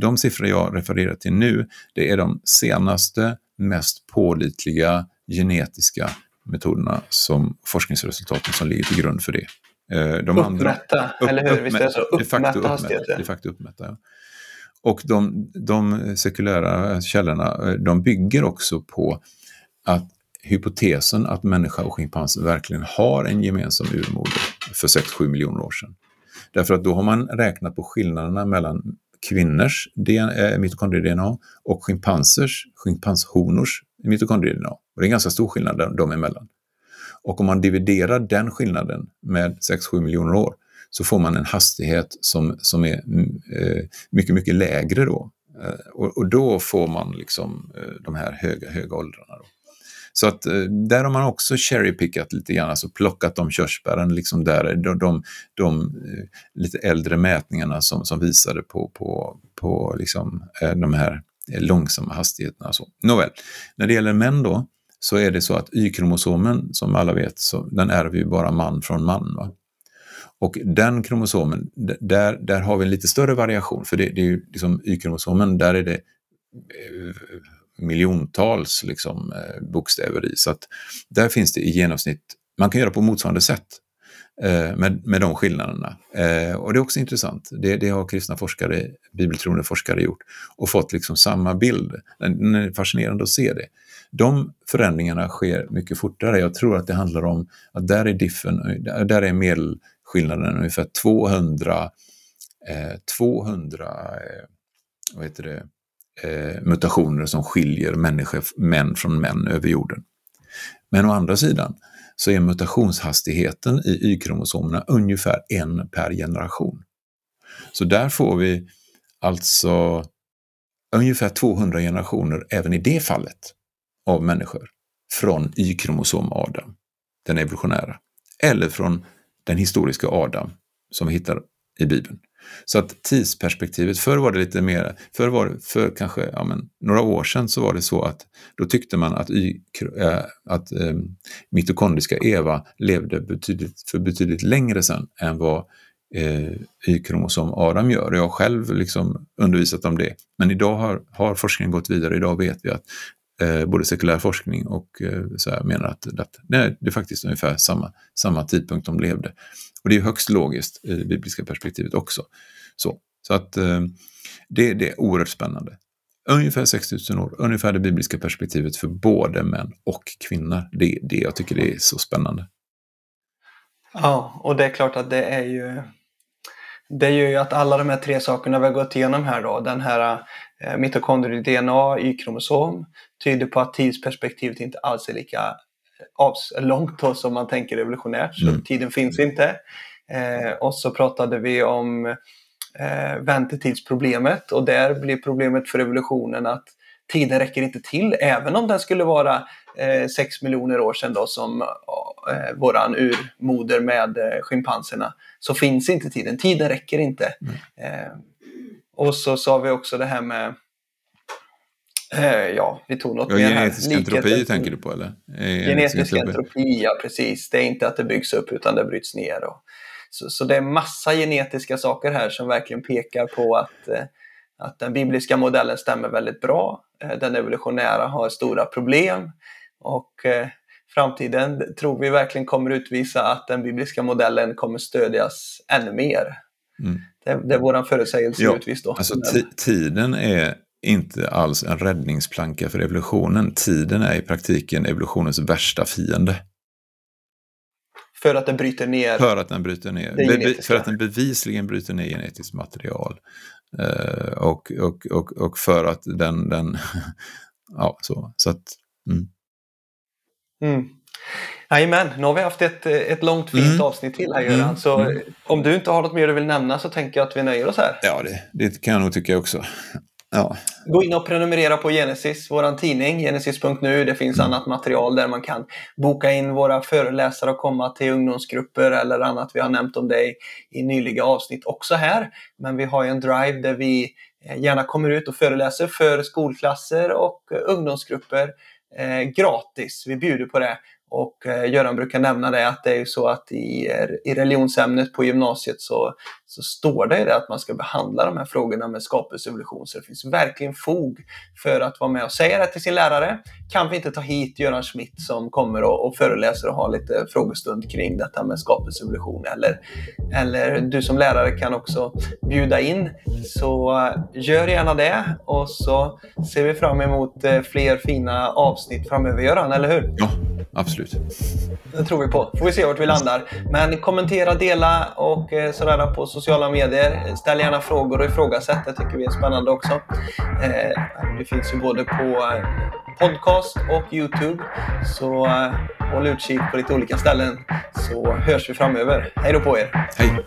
de siffror jag refererar till nu, det är de senaste, mest pålitliga genetiska metoderna som forskningsresultaten som ligger till grund för det. Eh, de uppmätta, andra, eller hur? Visst är det så? Uppmätta hastigheter? De facto uppmätta, ja. Och de, de sekulära källorna, eh, de bygger också på att hypotesen att människa och schimpans verkligen har en gemensam urmoder för 6-7 miljoner år sedan. Därför att då har man räknat på skillnaderna mellan kvinnors eh, mitokondrie-DNA och schimpansers, schimpanshonors mitokondrie-DNA. Och det är en ganska stor skillnad dem emellan. Och om man dividerar den skillnaden med 6-7 miljoner år så får man en hastighet som, som är mm, eh, mycket, mycket lägre då. Eh, och, och, då får man liksom eh, de här höga, höga åldrarna. Då. Så att eh, där har man också cherrypickat lite grann, alltså plockat de körsbären, liksom där, de, de, de eh, lite äldre mätningarna som, som visade på, på, på liksom, eh, de här långsamma hastigheterna. Så. Nåväl, när det gäller män då, så är det så att Y-kromosomen, som alla vet, så, den ärver ju bara man från man. Va? Och den kromosomen, där, där har vi en lite större variation, för det, det är ju liksom Y-kromosomen, där är det miljontals liksom, eh, bokstäver i. Så att där finns det i genomsnitt, man kan göra på motsvarande sätt eh, med, med de skillnaderna. Eh, och det är också intressant, det, det har kristna forskare, bibeltroende forskare gjort och fått liksom samma bild. Den är fascinerande att se det. De förändringarna sker mycket fortare. Jag tror att det handlar om att där är diffen, där är medelskillnaden ungefär 200, eh, 200 eh, vad heter det, eh, mutationer som skiljer människor, män från män över jorden. Men å andra sidan så är mutationshastigheten i Y-kromosomerna ungefär en per generation. Så där får vi alltså ungefär 200 generationer även i det fallet av människor från Y-kromosom Adam, den evolutionära, eller från den historiska Adam som vi hittar i Bibeln. Så att tidsperspektivet, förr var det lite mer, förr var det, för kanske ja, men, några år sedan så var det så att då tyckte man att, y, äh, att äh, mitokondriska Eva levde betydligt, för betydligt längre sedan än vad eh, Y-kromosom Adam gör. Jag har själv liksom undervisat om det. Men idag har, har forskningen gått vidare. Idag vet vi att eh, både sekulär forskning och eh, så här menar att, att nej, det är faktiskt ungefär samma, samma tidpunkt de levde. Och det är högst logiskt i det bibliska perspektivet också. Så, så att eh, det, det är oerhört spännande. Ungefär 6000 år, ungefär det bibliska perspektivet för både män och kvinnor. Det är det jag tycker det är så spännande. Ja, och det är klart att det är ju det gör ju att alla de här tre sakerna vi har gått igenom här då, den här eh, mitokondrie-DNA, Y-kromosom, tyder på att tidsperspektivet inte alls är lika långt då, som man tänker evolutionärt, så mm. tiden finns inte. Eh, och så pratade vi om eh, väntetidsproblemet och där blir problemet för evolutionen att tiden räcker inte till, även om den skulle vara eh, 6 miljoner år sedan då som eh, våran urmoder med eh, schimpanserna, så finns inte tiden. Tiden räcker inte. Mm. Eh, och så sa vi också det här med ja, vi tog något ja, mer Genetisk här. entropi tänker du på eller? Eh, genetisk entropi, ja precis. Det är inte att det byggs upp utan det bryts ner. Och, så, så det är massa genetiska saker här som verkligen pekar på att, eh, att den bibliska modellen stämmer väldigt bra. Den evolutionära har stora problem och framtiden tror vi verkligen kommer utvisa att den bibliska modellen kommer stödjas ännu mer. Mm. Det, det är vår förutsägelse ja, utvis då. Alltså tiden är inte alls en räddningsplanka för evolutionen. Tiden är i praktiken evolutionens värsta fiende. För att den bryter ner För att den bryter ner. Be för att den bevisligen bryter ner genetiskt material. Uh, och, och, och, och för att den, den [laughs] ja så, så att, mm. Mm. Jajamän, nu har vi haft ett, ett långt fint mm. avsnitt till här Göran. Mm. Så mm. om du inte har något mer du vill nämna så tänker jag att vi nöjer oss här. Ja, det, det kan jag nog tycka också. Ja. Gå in och prenumerera på Genesis, vår tidning, genesis.nu. Det finns mm. annat material där man kan boka in våra föreläsare och komma till ungdomsgrupper eller annat. Vi har nämnt om det i, i nyliga avsnitt också här. Men vi har en drive där vi eh, gärna kommer ut och föreläser för skolklasser och ungdomsgrupper eh, gratis. Vi bjuder på det. Och eh, Göran brukar nämna det att det är ju så att i, eh, i religionsämnet på gymnasiet så, så står det, det att man ska behandla de här frågorna med skapelseevolution. Så det finns verkligen fog för att vara med och säga det till sin lärare. Kan vi inte ta hit Göran Schmidt som kommer och, och föreläser och har lite frågestund kring detta med skapelseevolution? Eller, eller du som lärare kan också bjuda in. Så eh, gör gärna det och så ser vi fram emot fler fina avsnitt framöver Göran, eller hur? Ja, absolut. Det tror vi på. Får vi se vart vi landar. Men kommentera, dela och eh, sådär på sociala medier. Ställ gärna frågor och ifrågasätt. Det tycker vi är spännande också. Eh, det finns ju både på eh, podcast och Youtube. Så håll utkik på lite olika ställen så hörs vi framöver. Hej då på er! Hej!